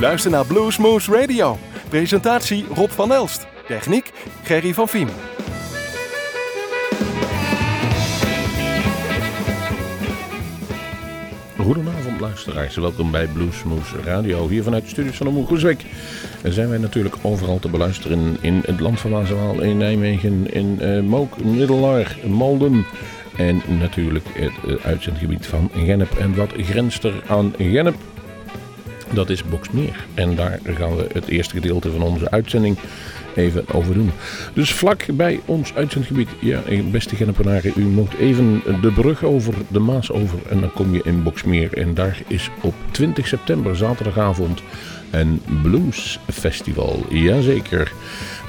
luistert naar Bluesmoose Radio. Presentatie Rob van Elst. Techniek Gerry van Vien. Goedenavond luisteraars, welkom bij Bluesmoose Radio. Hier vanuit de studios van de Groesbeek zijn wij natuurlijk overal te beluisteren in het land van Maaswaal, in Nijmegen, in uh, Mook, Middelaar, Malden en natuurlijk het uh, uitzendgebied van Gennep. En wat grenst er aan Gennep? Dat is Boksmeer. En daar gaan we het eerste gedeelte van onze uitzending even over doen. Dus vlak bij ons uitzendgebied, ja, beste Gennepenaren, u moet even de brug over, de Maas over en dan kom je in Boksmeer. En daar is op 20 september, zaterdagavond, een Blues Festival. Jazeker.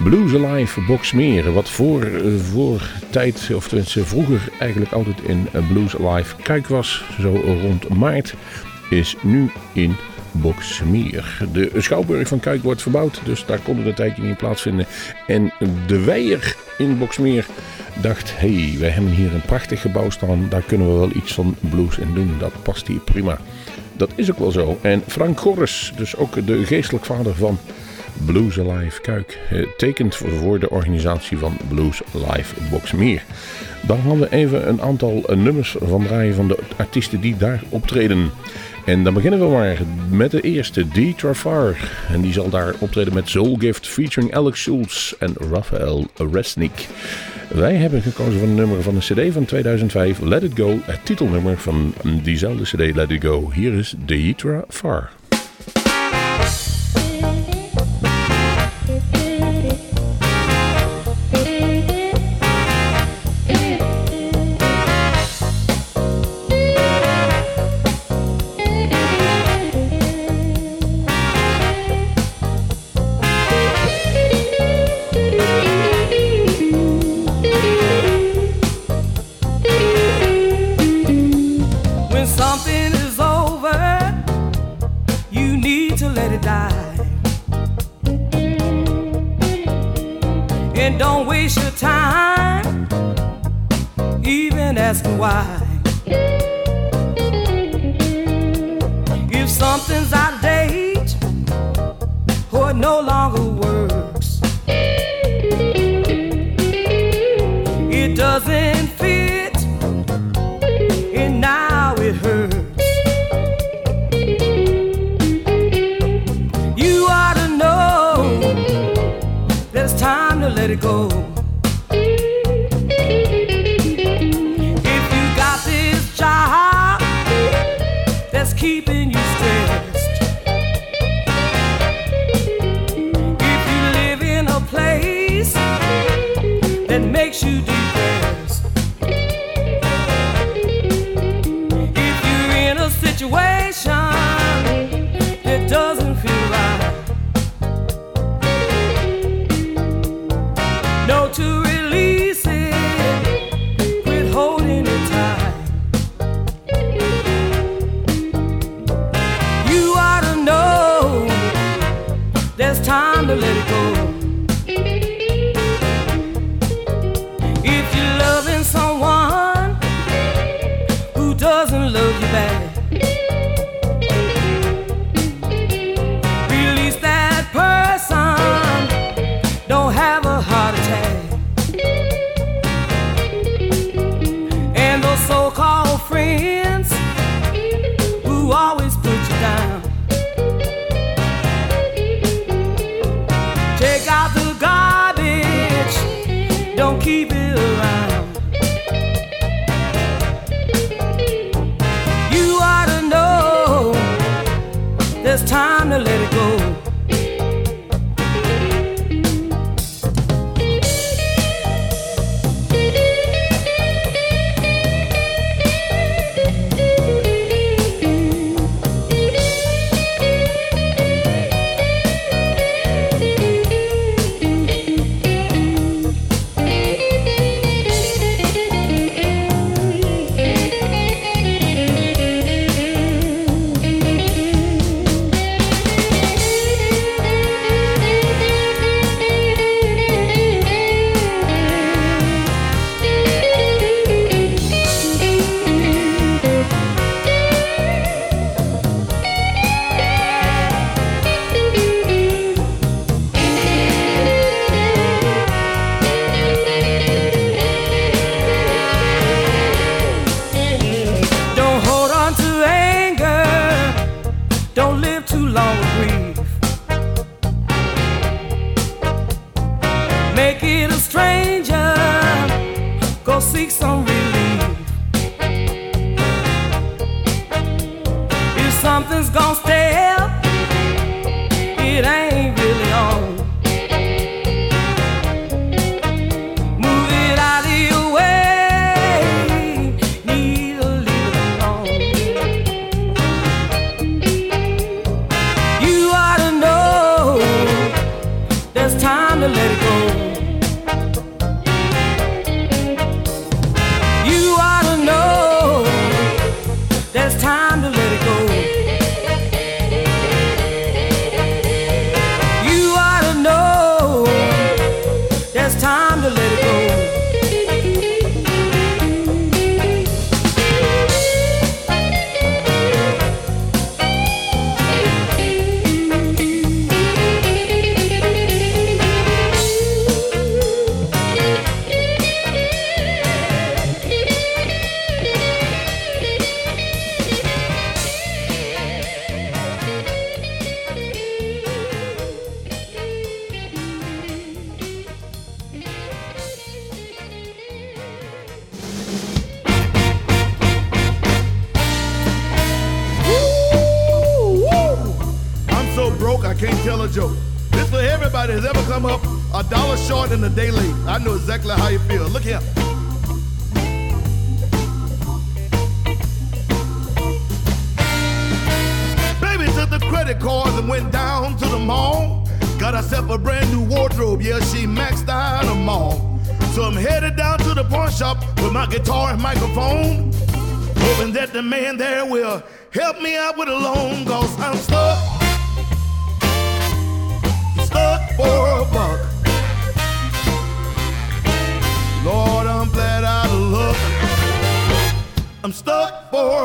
Blues Alive Boksmeer, wat voor, voor tijd, of tenminste vroeger eigenlijk altijd in Blues Alive Kijk was, zo rond maart, is nu in Boksmeer. De Schouwburg van Kuik wordt verbouwd, dus daar kon het een tijdje niet plaatsvinden. En de Weier in Boksmeer dacht, hey, wij hebben hier een prachtig gebouw staan, daar kunnen we wel iets van blues in doen. Dat past hier prima. Dat is ook wel zo. En Frank Gorres, dus ook de geestelijk vader van Blues Alive Kuik, tekent voor de organisatie van Blues Live Boksmeer. Dan hadden we even een aantal nummers van draaien van de artiesten die daar optreden. En dan beginnen we maar met de eerste, D. Trafar. En die zal daar optreden met Soul Gift featuring Alex Schultz en Raphael Resnick. Wij hebben gekozen voor een nummer van de CD van 2005, Let It Go, het titelnummer van diezelfde CD, Let It Go. Hier is Deitra Far.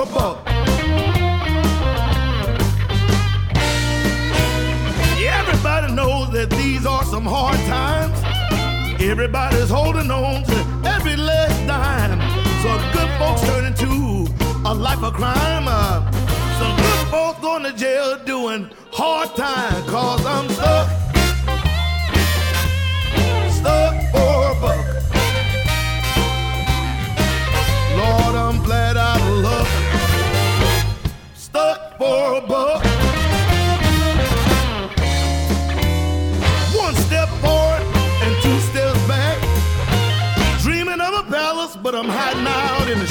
horrible. Everybody knows that these are some hard times. Everybody's holding on to every last dime. so good folks turn into a life of crime. Some good folks going to jail doing hard time. Cause I'm stuck.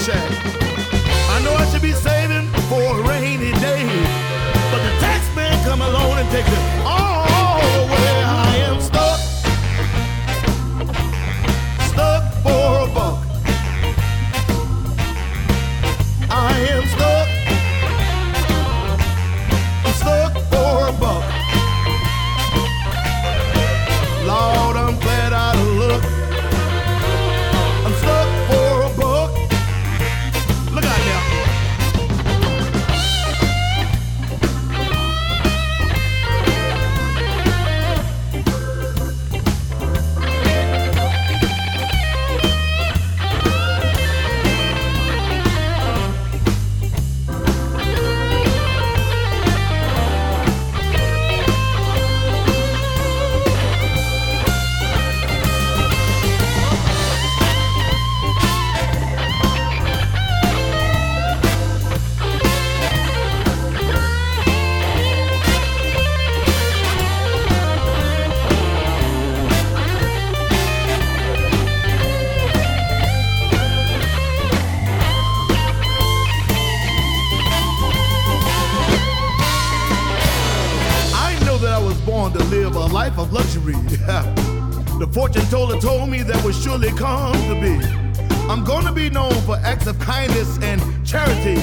say. The fortune teller told me that would surely come to be. I'm gonna be known for acts of kindness and charity.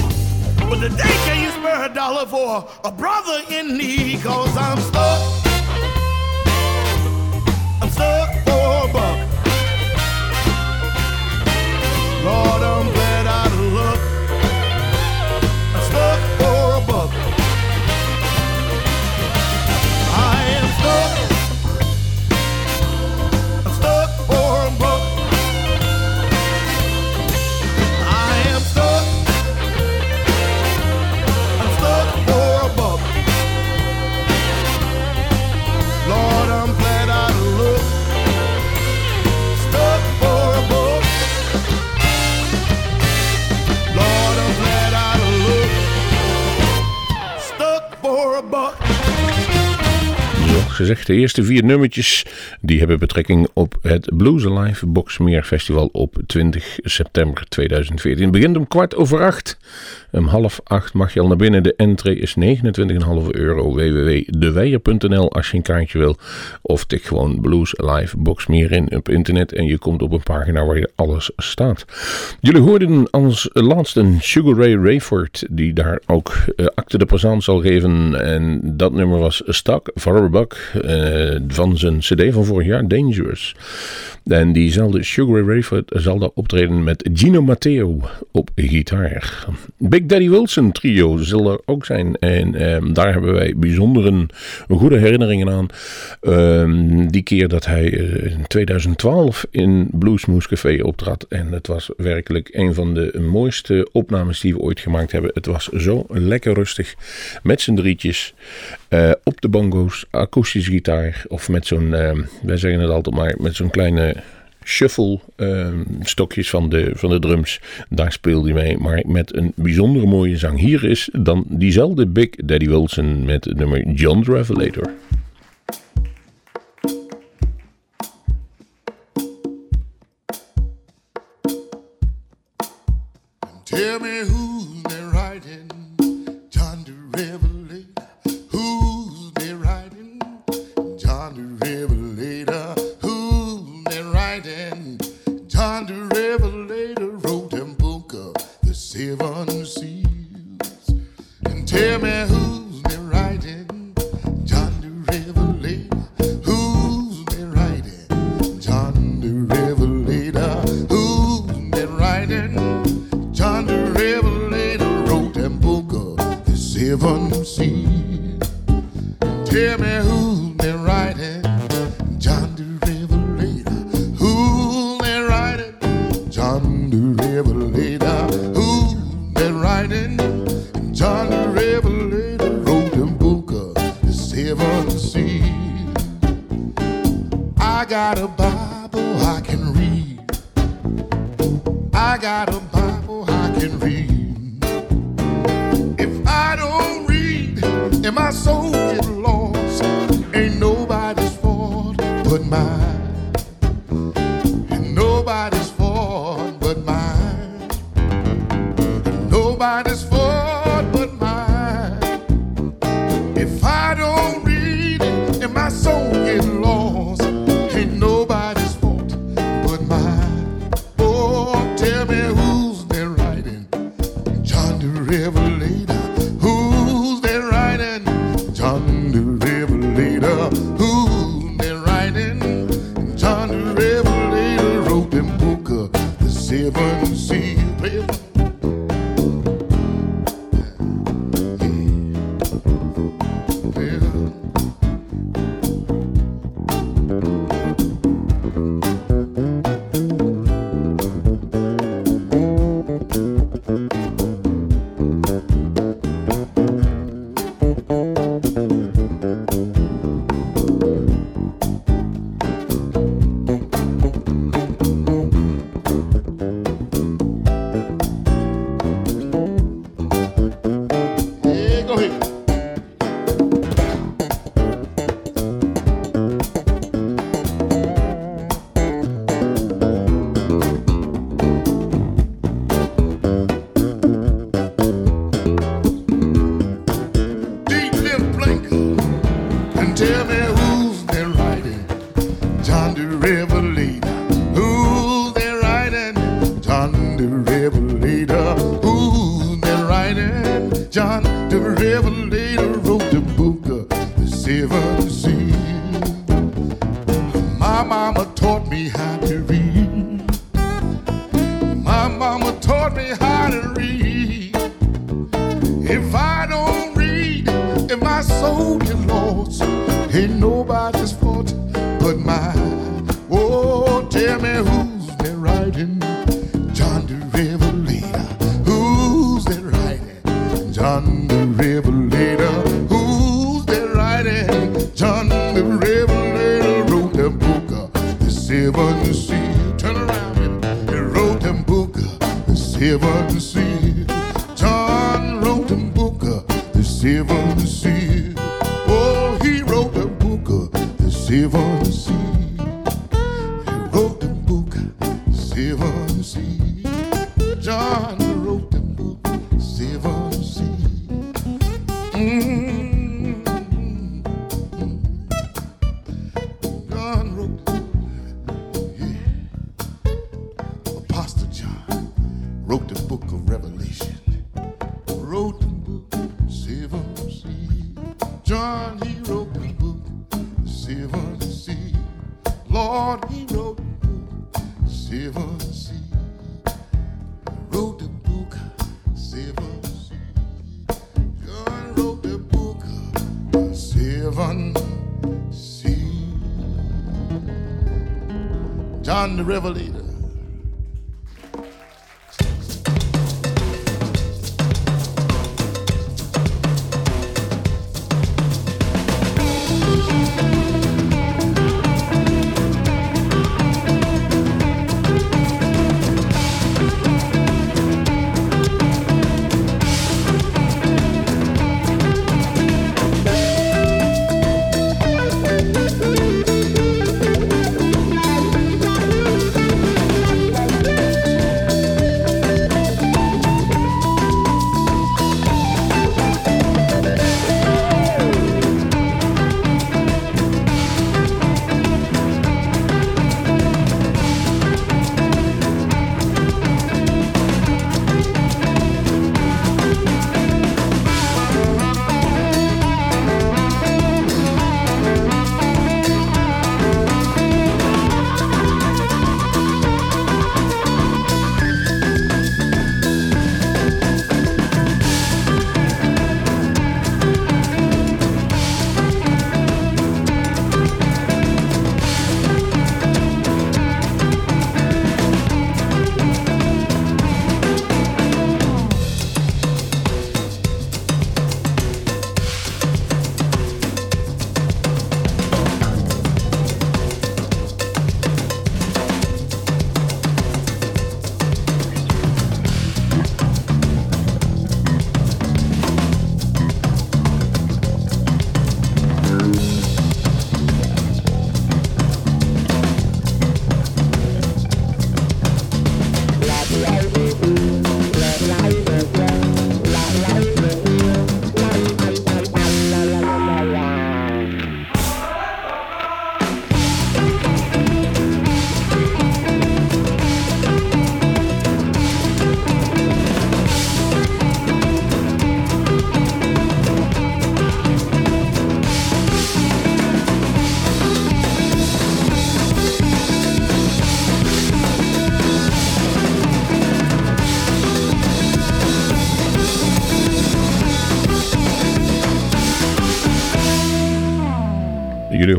But today, can you spare a dollar for a brother in need? Cause I'm stuck. I'm stuck for a buck. Lord, gezegd, de eerste vier nummertjes die hebben betrekking op het Blues Alive Boxmeer Festival op 20 september 2014. Het begint om kwart over acht. Om half acht mag je al naar binnen. De entree is 29,5 euro. www.deweijer.nl als je een kaartje wil. Of tik gewoon Blues Alive Boxmeer in op internet en je komt op een pagina waar je alles staat. Jullie hoorden als laatste Sugar Ray Rayford die daar ook uh, acte de présence zal geven. En dat nummer was Stuck a Buck uh, van zijn cd van vorig jaar, Dangerous. En diezelfde Sugar Ray Rayford zal daar optreden met Gino Matteo op gitaar. Big Daddy Wilson trio zal er ook zijn. En um, daar hebben wij bijzondere goede herinneringen aan. Um, die keer dat hij in 2012 in Bluesmoose Café optrad. En het was werkelijk een van de mooiste opnames die we ooit gemaakt hebben. Het was zo lekker rustig. Met z'n drietjes. Uh, op de bongo's, akoestische gitaar. Of met zo'n, uh, wij zeggen het altijd maar, met zo'n kleine shuffle uh, stokjes van de, van de drums. Daar speelde hij mee, maar met een bijzondere mooie zang. Hier is dan diezelfde Big Daddy Wilson met nummer John the Revelator. Tell me nobody's fault me who's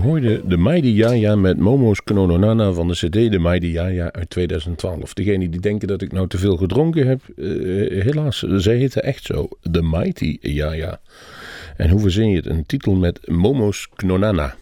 Hoorden de Mighty Yaya met Momo's Knononana van de CD De Mighty Yaya uit 2012. Degenen die denken dat ik nou te veel gedronken heb, eh, helaas, zij heten echt zo. De Mighty Yaya. En hoe verzin je het? Een titel met Momo's Knonana.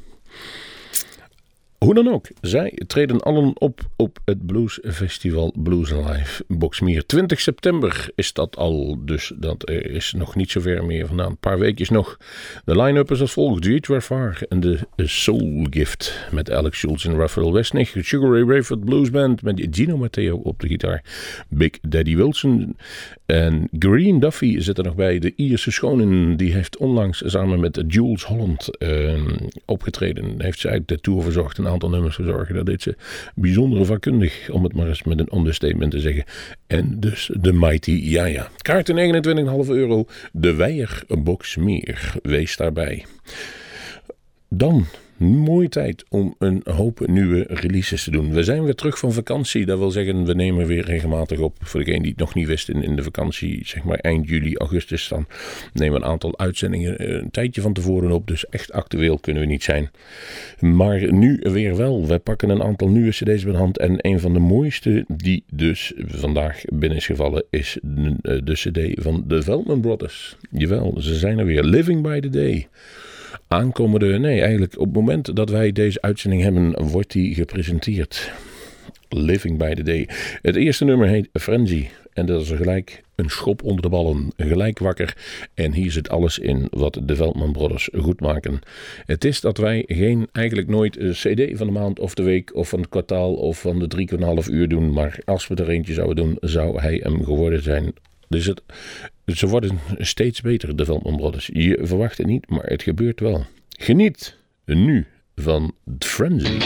Hoe dan ook, zij treden allen op op het Blues Festival Blues Live Boxmeer. 20 september is dat al, dus dat is nog niet zo ver meer vandaan. Een paar weekjes nog. De line-up is als volgt. G. Far en de Soul Gift met Alex Schultz en Raphael Westnig. Sugar Ray Rayford Blues Band met Gino Matteo op de gitaar. Big Daddy Wilson en Green Duffy zit er nog bij. De Ierse schonen, die heeft onlangs samen met Jules Holland uh, opgetreden. Heeft uit de tour verzorgd een aantal nummers verzorgen. Dat deed ze bijzonder vakkundig, om het maar eens met een understatement te zeggen. En dus de Mighty Yaya. Kaarten 29,5 euro. De Weijerbox meer. Wees daarbij. Dan mooie tijd om een hoop nieuwe releases te doen. We zijn weer terug van vakantie. Dat wil zeggen, we nemen weer regelmatig op. Voor degene die het nog niet wist, in, de vakantie, zeg maar eind juli, augustus, dan nemen we een aantal uitzendingen eh, een tijdje van tevoren op. Dus echt actueel kunnen we niet zijn. Maar nu weer wel. Wij pakken een aantal nieuwe cd's bij de hand. En een van de mooiste die dus vandaag binnen is gevallen, is de, eh, de cd van de Veldman Brothers. Jawel, ze zijn er weer. Living by the Day aankomende, nee, eigenlijk op het moment dat wij deze uitzending hebben, wordt die gepresenteerd. Living by the Day. Het eerste nummer heet Frenzy. En dat is gelijk een schop onder de ballen, gelijk wakker. En hier zit alles in wat de Veldman Brothers goed maken. Het is dat wij geen, eigenlijk nooit een CD van de maand of de week of van het kwartaal of van de drie half uur doen. Maar als we er eentje zouden doen, zou hij hem geworden zijn. Dus het, ze worden steeds beter, de Veldman Brothers. Je verwacht het niet, maar het gebeurt wel. Geniet nu van Frenzy.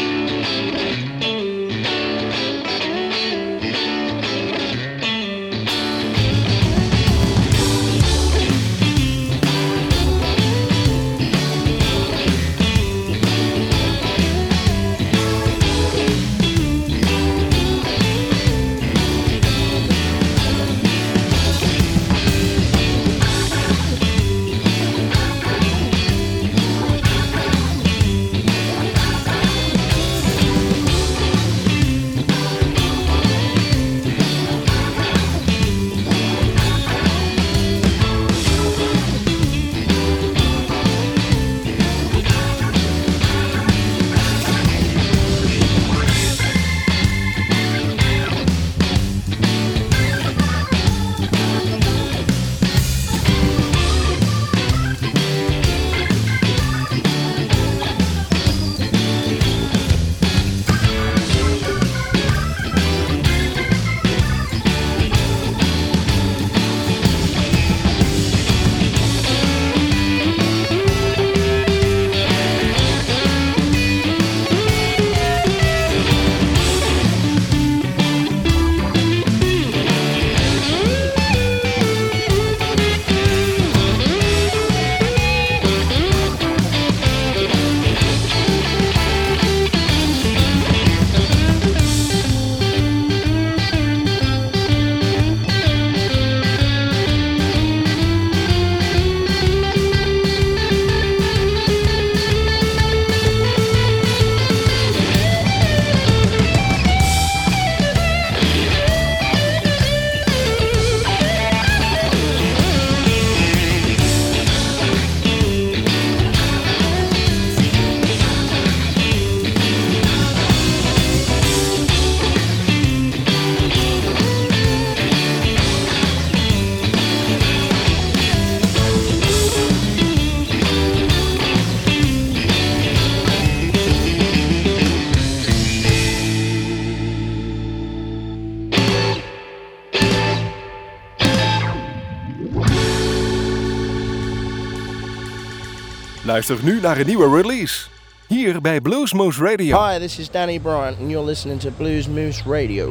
luistert nu naar een nieuwe release. Hier bij Blues Moose Radio. Hi, this is Danny Bryant and you're listening to Blues Moose Radio.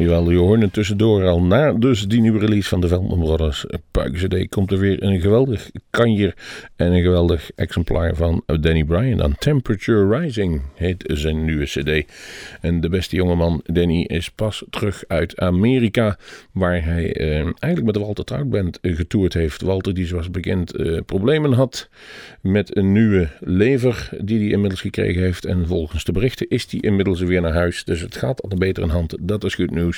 Jawel, je hoort het tussendoor al. Na dus die nieuwe release van de Veldman Brothers Puik CD komt er weer een geweldig kanjer en een geweldig exemplaar van Danny Bryan aan. Temperature Rising heet zijn nieuwe CD. En de beste jongeman Danny is pas terug uit Amerika, waar hij eh, eigenlijk met Walter Trout Band getoerd heeft. Walter die zoals bekend eh, problemen had met een nieuwe lever die hij inmiddels gekregen heeft. En volgens de berichten is hij inmiddels weer naar huis. Dus het gaat al beter in hand. Dat is goed nieuws.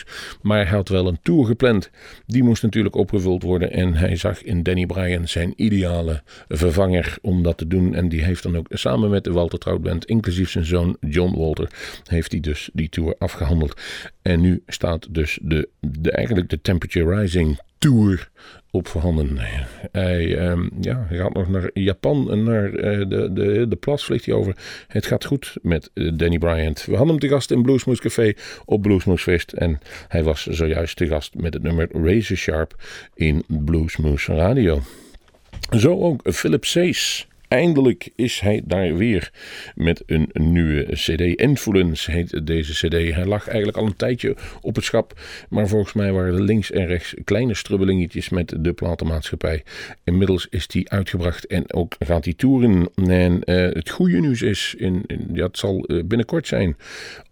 Maar hij had wel een tour gepland. Die moest natuurlijk opgevuld worden. En hij zag in Danny Bryan zijn ideale vervanger om dat te doen. En die heeft dan ook samen met de Walter Trout Band, inclusief zijn zoon John Walter, heeft hij dus die tour afgehandeld. En nu staat dus de, de, eigenlijk de Temperature Rising Tour op voorhanden. Hij, ehm, ja, gaat nog naar Japan en naar uh, de, de, de plas vliegt hij over. Het gaat goed met uh, Danny Bryant. We hadden hem te gast in Bluesmoose Café op Bluesmoose Fest. En hij was zojuist te gast met het nummer Razor Sharp in Bluesmoose Radio. Zo ook Philip Sees. Eindelijk is hij daar weer met een nieuwe CD. Influence heet deze CD. Hij lag eigenlijk al een tijdje op het schap. Maar volgens mij waren er links en rechts kleine strubbelingetjes met de platenmaatschappij. Inmiddels is die uitgebracht en ook gaat die toeren. En uh, het goede nieuws is, in, in, ja, het zal uh, binnenkort zijn,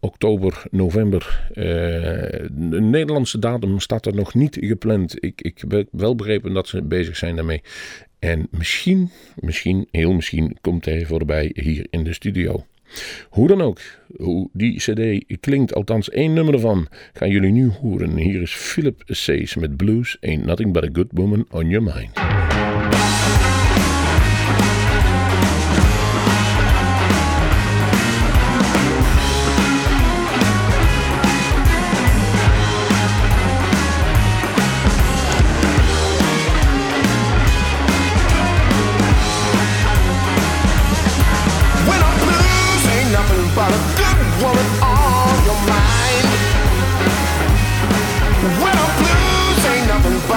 oktober, november. Uh, de Nederlandse datum staat er nog niet gepland. Ik, ik heb wel begrepen dat ze bezig zijn daarmee. En misschien, misschien, heel misschien, komt hij voorbij hier in de studio. Hoe dan ook, hoe die CD klinkt, althans één nummer ervan, gaan jullie nu horen. Hier is Philip Says met Blues Ain't Nothing But a Good Woman on Your Mind.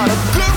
Yeah. good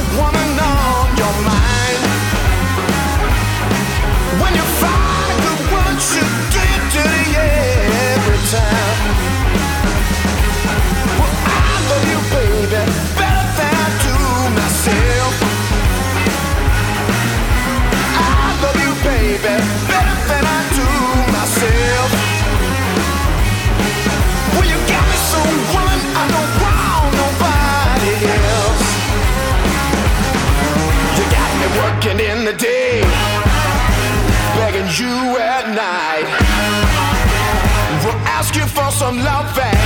and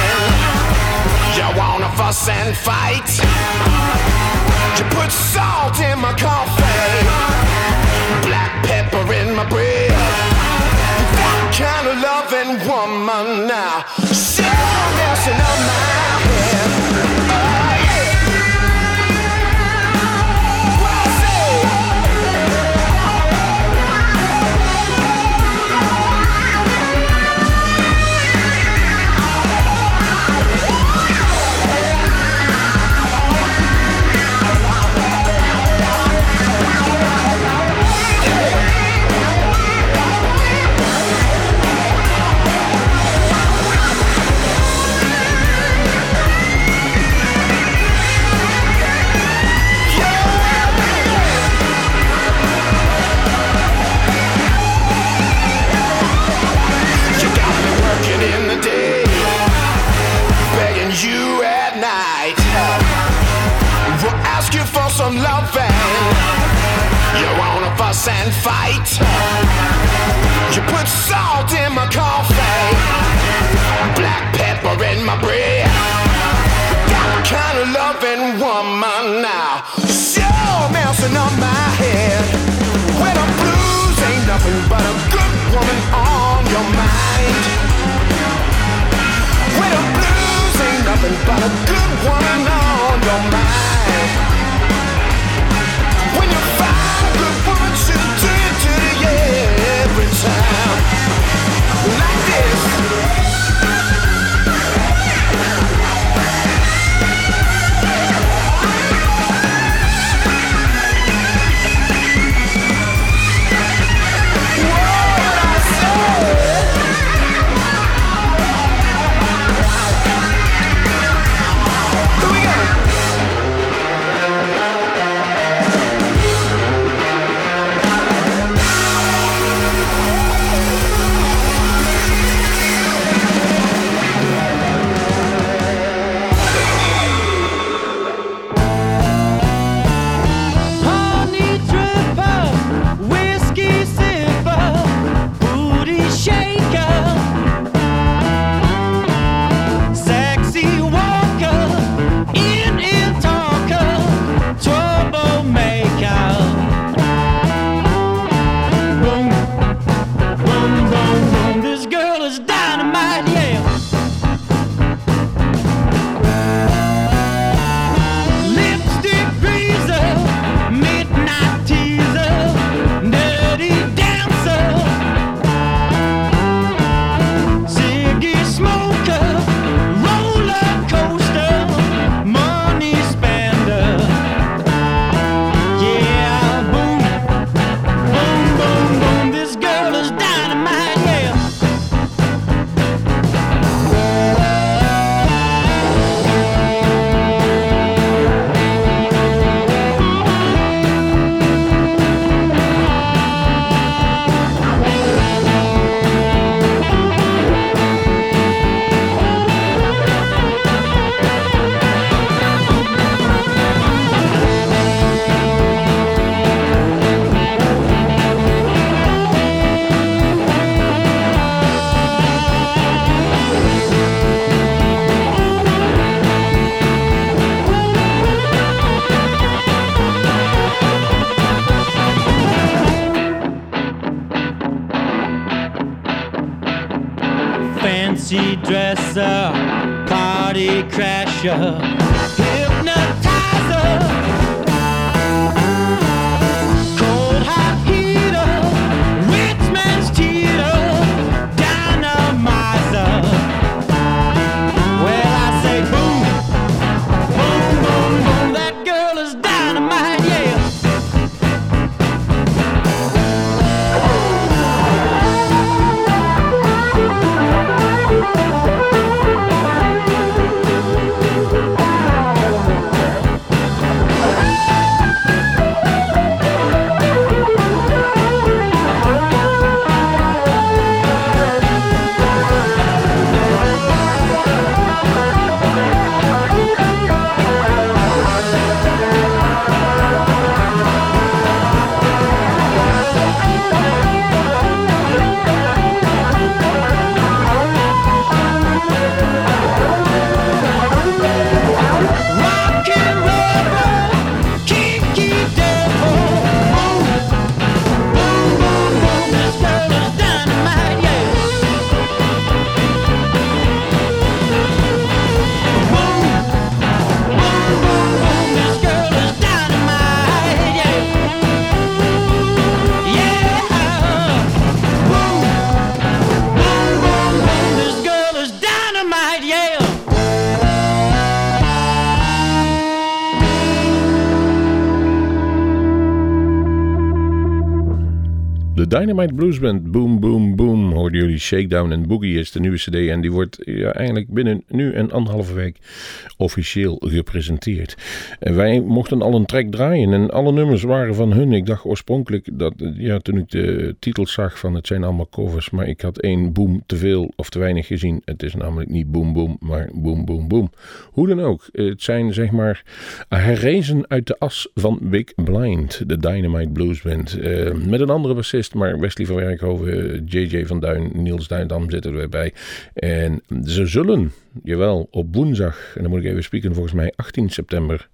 Y'all wanna fuss and fight. You put salt in my coffee, black pepper in my bread. That kind of loving woman now, so messing up my and Dynamite Blues Band, Boom Boom Shakedown en Boogie is de nieuwe cd en die wordt ja, eigenlijk binnen nu en anderhalve week officieel gepresenteerd. En wij mochten al een track draaien en alle nummers waren van hun. Ik dacht oorspronkelijk dat, ja, toen ik de titels zag van het zijn allemaal covers, maar ik had één boom te veel of te weinig gezien. Het is namelijk niet Boom Boom, maar Boom Boom Boom. Hoe dan ook, het zijn zeg maar herrezen uit de as van Big Blind, de Dynamite Blues Band. Eh, met een andere bassist, maar Wesley van Werkhoven, JJ van Duin, Niels Duindam zitten erbij. En ze zullen, jawel, op woensdag, en dan moet ik even spieken, volgens mij 18 september,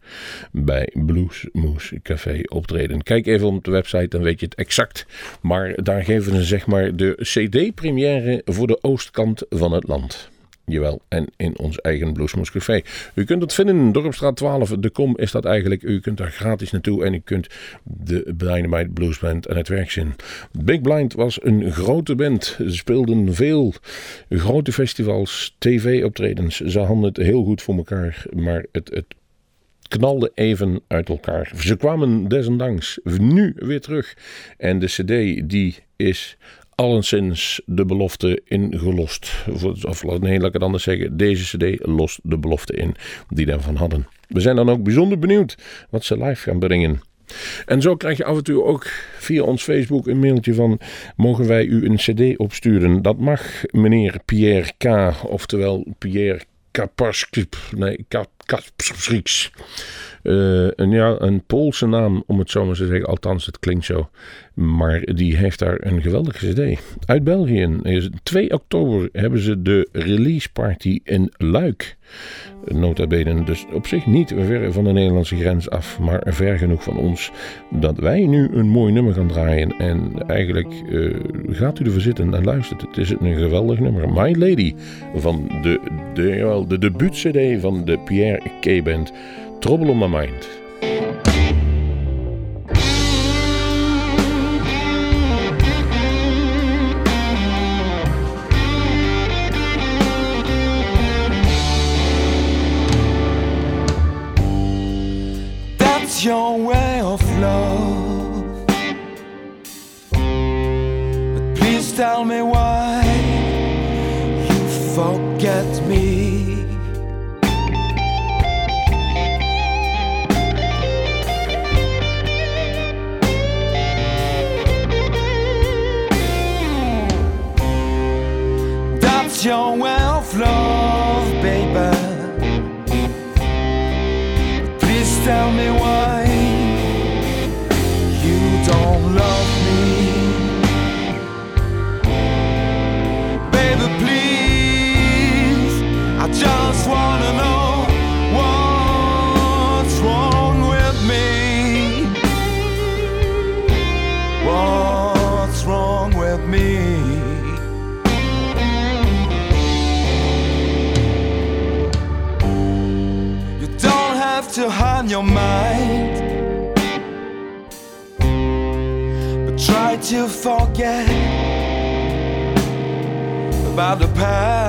bij Blues Moose Café optreden. Kijk even op de website, dan weet je het exact. Maar daar geven ze zeg maar de CD-première voor de oostkant van het land. Jawel, en in ons eigen Bluesmoes Café. U kunt het vinden in Dorpstraat 12. De kom is dat eigenlijk. U kunt daar gratis naartoe en u kunt de Dynamite Blues Band aan het werk zien. Big Blind was een grote band. Ze speelden veel grote festivals, tv-optredens. Ze hadden het heel goed voor elkaar, maar het, het knalde even uit elkaar. Ze kwamen desondanks nu weer terug. En de cd die is alleszins de belofte ingelost. Of nee, laat ik het anders zeggen. Deze cd lost de belofte in die daarvan hadden. We zijn dan ook bijzonder benieuwd wat ze live gaan brengen. En zo krijg je af en toe ook via ons Facebook een mailtje van... mogen wij u een cd opsturen? Dat mag meneer Pierre K. Oftewel Pierre Kaparskip. Nee, Kaparskiks. Uh, een, ja, een Poolse naam, om het zo maar te zeggen. Althans, het klinkt zo. Maar die heeft daar een geweldige cd. Uit België. 2 oktober hebben ze de release party in Luik. Nota bene, dus op zich niet ver van de Nederlandse grens af. Maar ver genoeg van ons dat wij nu een mooi nummer gaan draaien. En eigenlijk uh, gaat u ervoor zitten en luistert. Het is een geweldig nummer. My Lady van de, de, wel, de debuut-cd van de Pierre K. Band. Trouble on My Mind. That's your way of love. But please tell me why you forget me. 叫 forget about the past.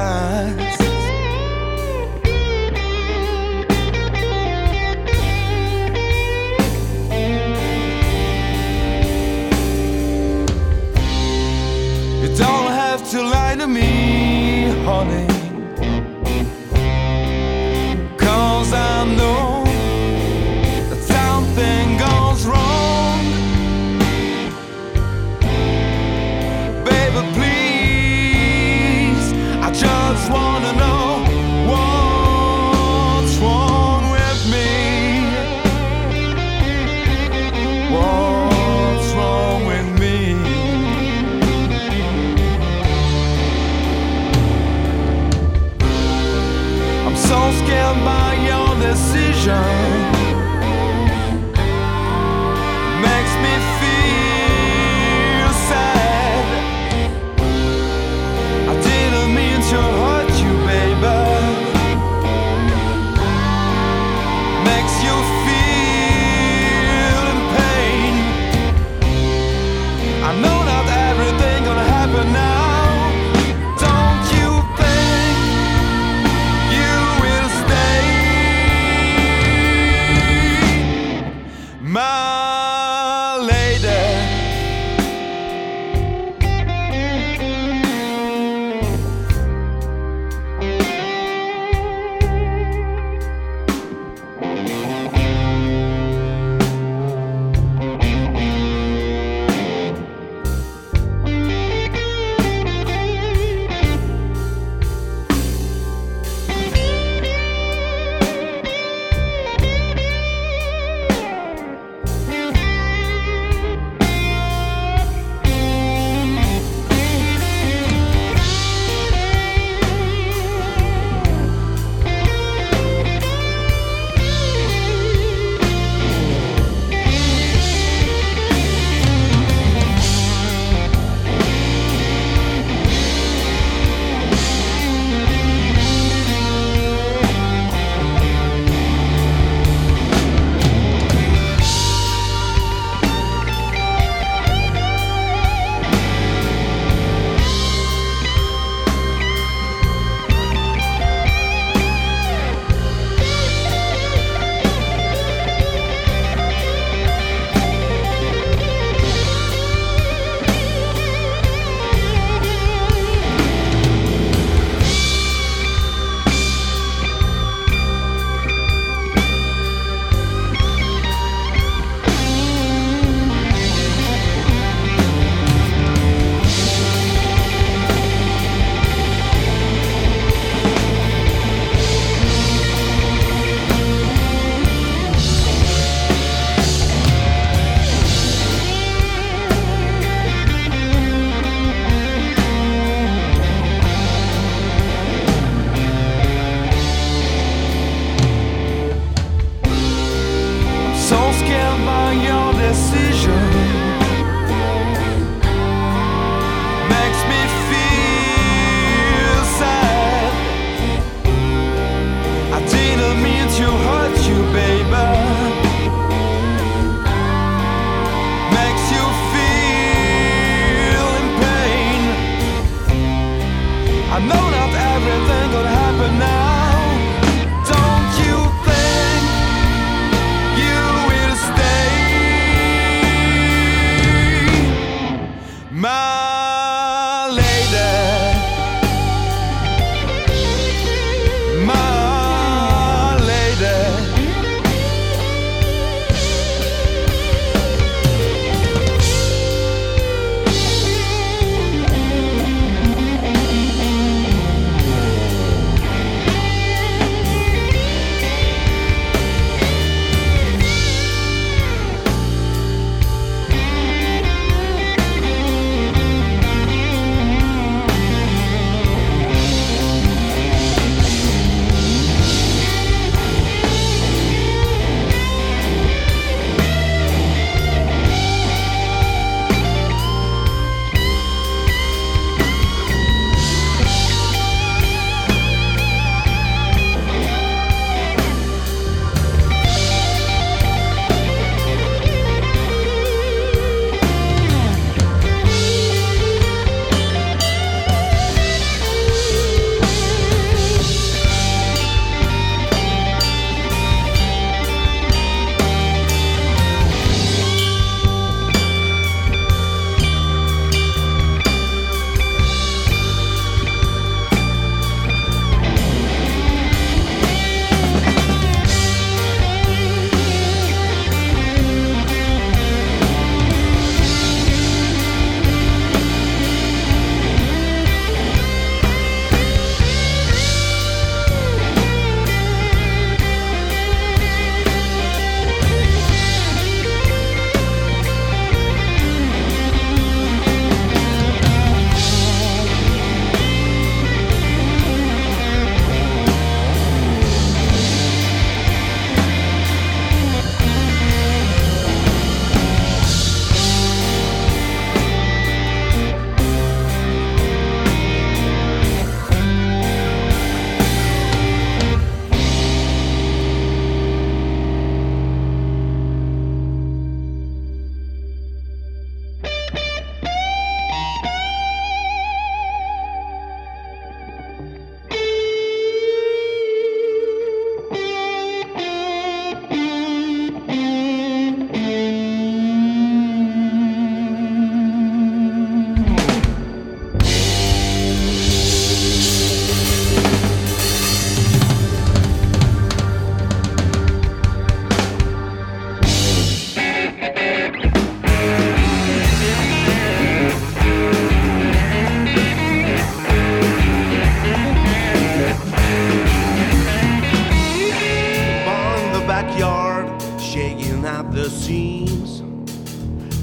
at the seams.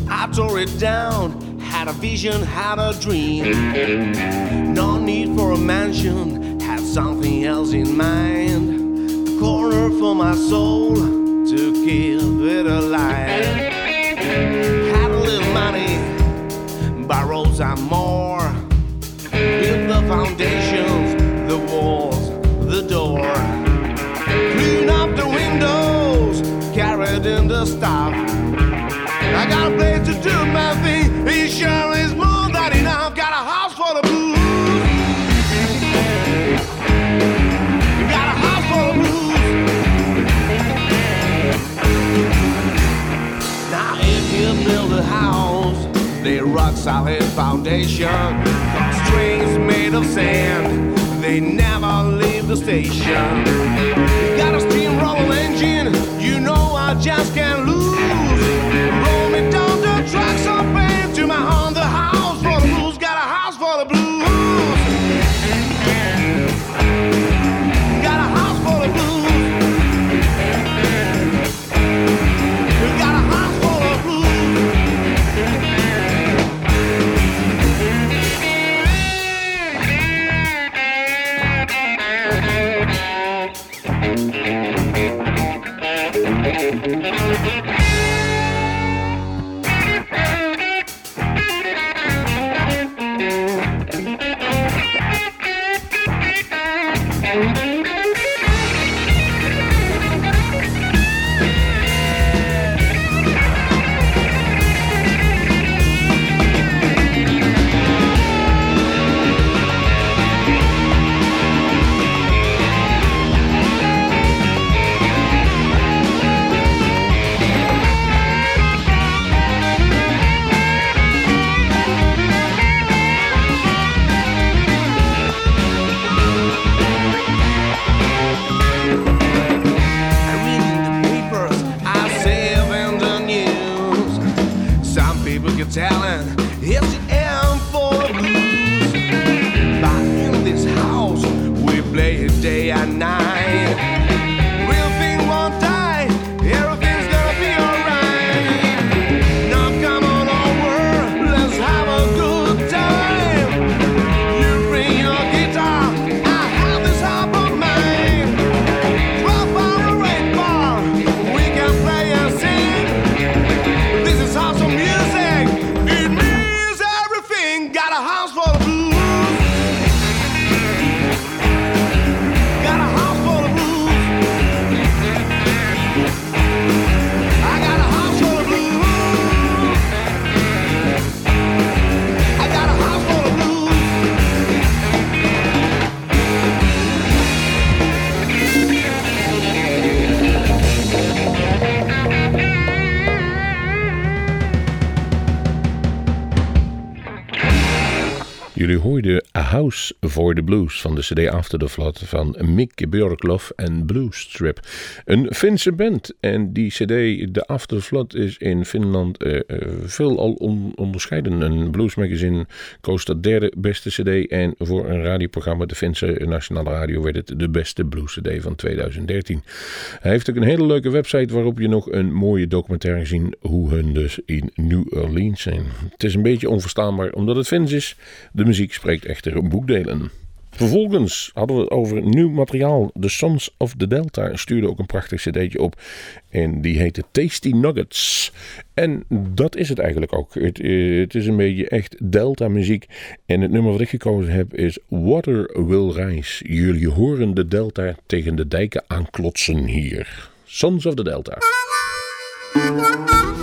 I tore it down, had a vision, had a dream. No need for a mansion, had something else in mind. A corner for my soul to give it a life. Had a little money, borrowed some more. Built the foundation. In the. I got a place to do my thing. It sure is more than enough. Got a house for the blues. Got a house for the blues. Now if you build a house, they rock solid foundation. Strings made of sand, they never leave the station. Got a steamroller engine, you know I just can't lose. For the Blues van de CD After the Flood van Mick Björklof en Blues Strip. Een Finse band en die CD, de After the Flood, is in Finland eh, eh, veel al on- onderscheiden. Een Blues Magazine koos dat derde beste CD en voor een radioprogramma, de Finse Nationale Radio, werd het de beste Blues CD van 2013. Hij heeft ook een hele leuke website waarop je nog een mooie documentaire ziet hoe hun dus in New Orleans zijn. Het is een beetje onverstaanbaar omdat het Fins is. De muziek spreekt echter boekdelen. Vervolgens hadden we het over nieuw materiaal. The Sons of the Delta stuurde ook een prachtig cd'tje op. En die heette Tasty Nuggets. En dat is het eigenlijk ook. Het, eh, het is een beetje echt Delta muziek. En het nummer wat ik gekozen heb is Water Will Rise. Jullie horen de Delta tegen de dijken aanklotsen hier. Sons of the Delta.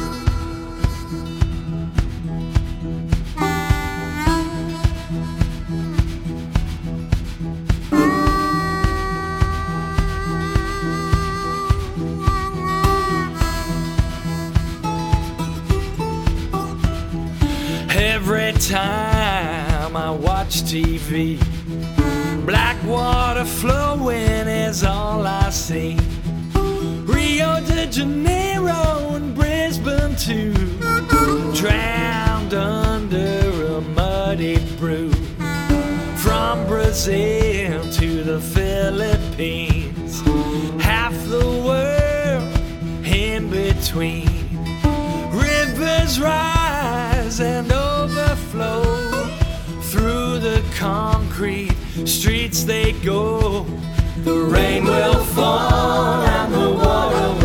time I watch TV, black water flowing is all I see. Rio de Janeiro and Brisbane too, drowned under a muddy brew. From Brazil to the Philippines, half the world in between. Rivers rise and overflow. Through the concrete streets they go. The rain will fall and the water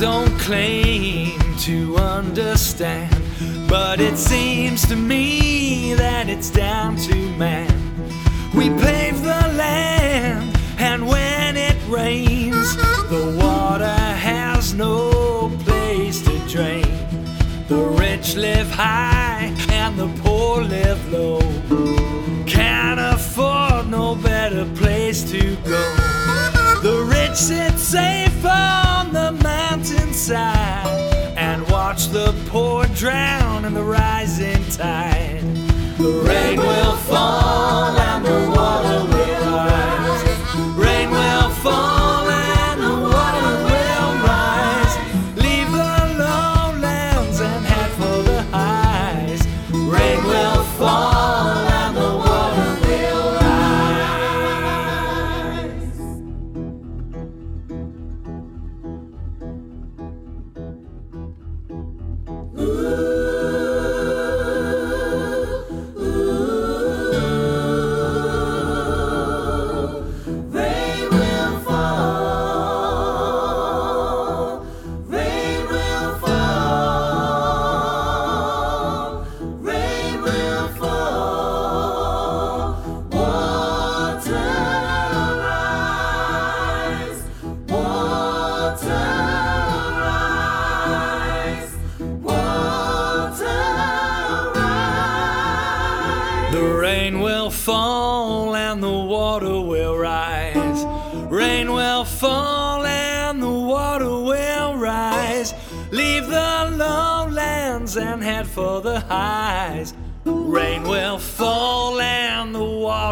don't claim to understand, but it seems to me that it's down to man. We pave the land, and when it rains, the water has no place to drain. The rich live high, and the poor live low. Can't afford no better place to go. The rich sit safe mountainside and watch the poor drown in the rising tide. The rain will fall and the water will rise. Rain will fall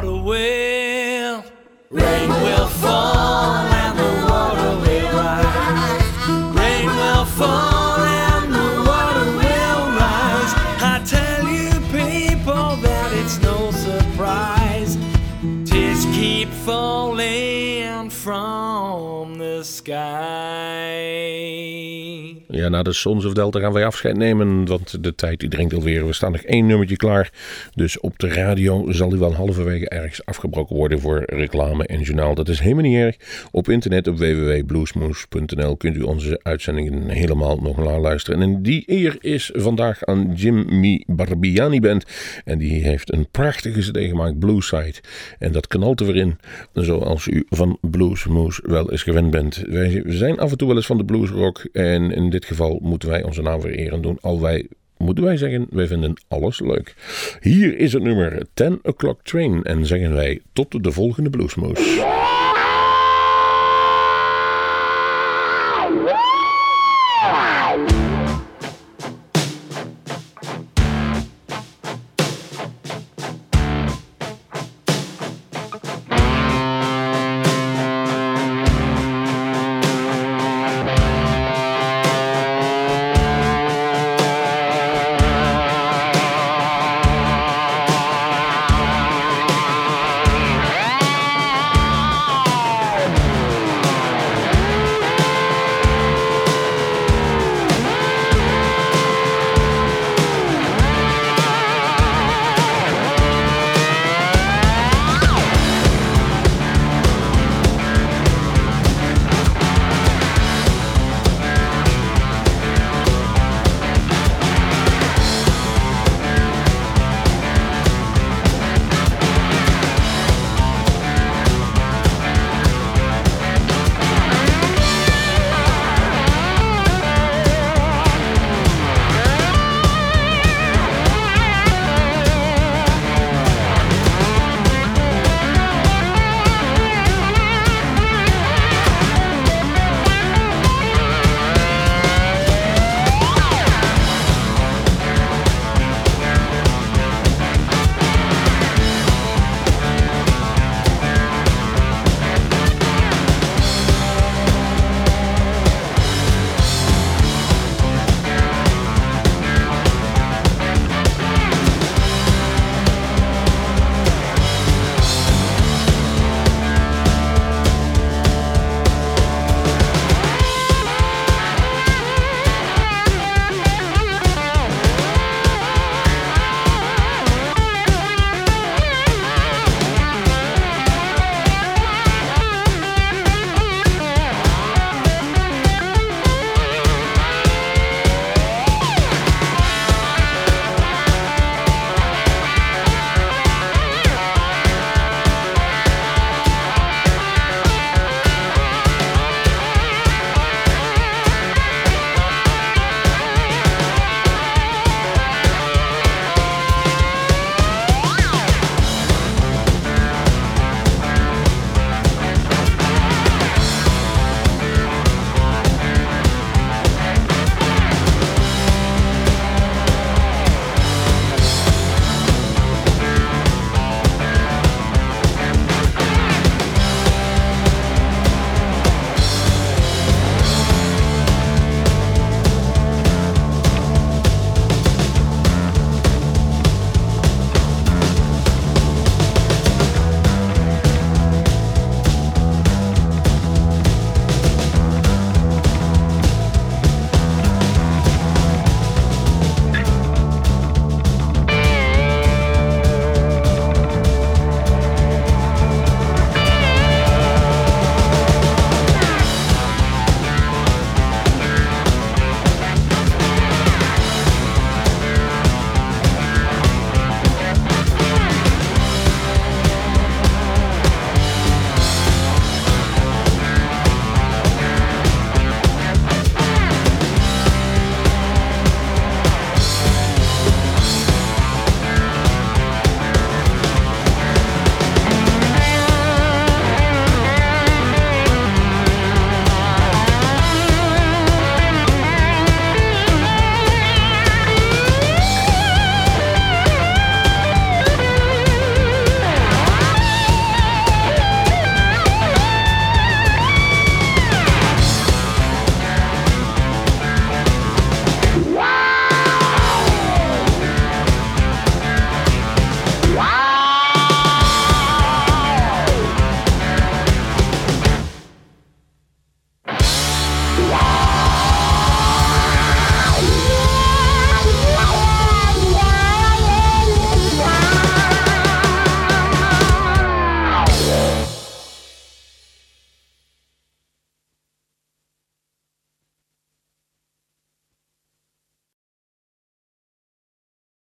the Na de Sons of Delta gaan wij afscheid nemen, want de tijd die dringt alweer. We staan nog één nummertje klaar. Dus op de radio zal die wel halverwege ergens afgebroken worden voor reclame en journaal. Dat is helemaal niet erg. Op internet op www.bluesmoose.nl kunt u onze uitzendingen helemaal nog naluisteren. En die eer is vandaag aan Jimmy Barbiani Band. En die heeft een prachtige cd gemaakt, Blueside. En dat knalt er weer in, zoals u van Bluesmoose wel eens gewend bent. Wij zijn af en toe wel eens van de bluesrock. En in dit geval moeten wij onze naam vereren doen. Al wij moeten wij zeggen, wij vinden alles leuk. Hier is het nummer 10 O'Clock Train en zeggen wij tot de volgende Bluesmoose.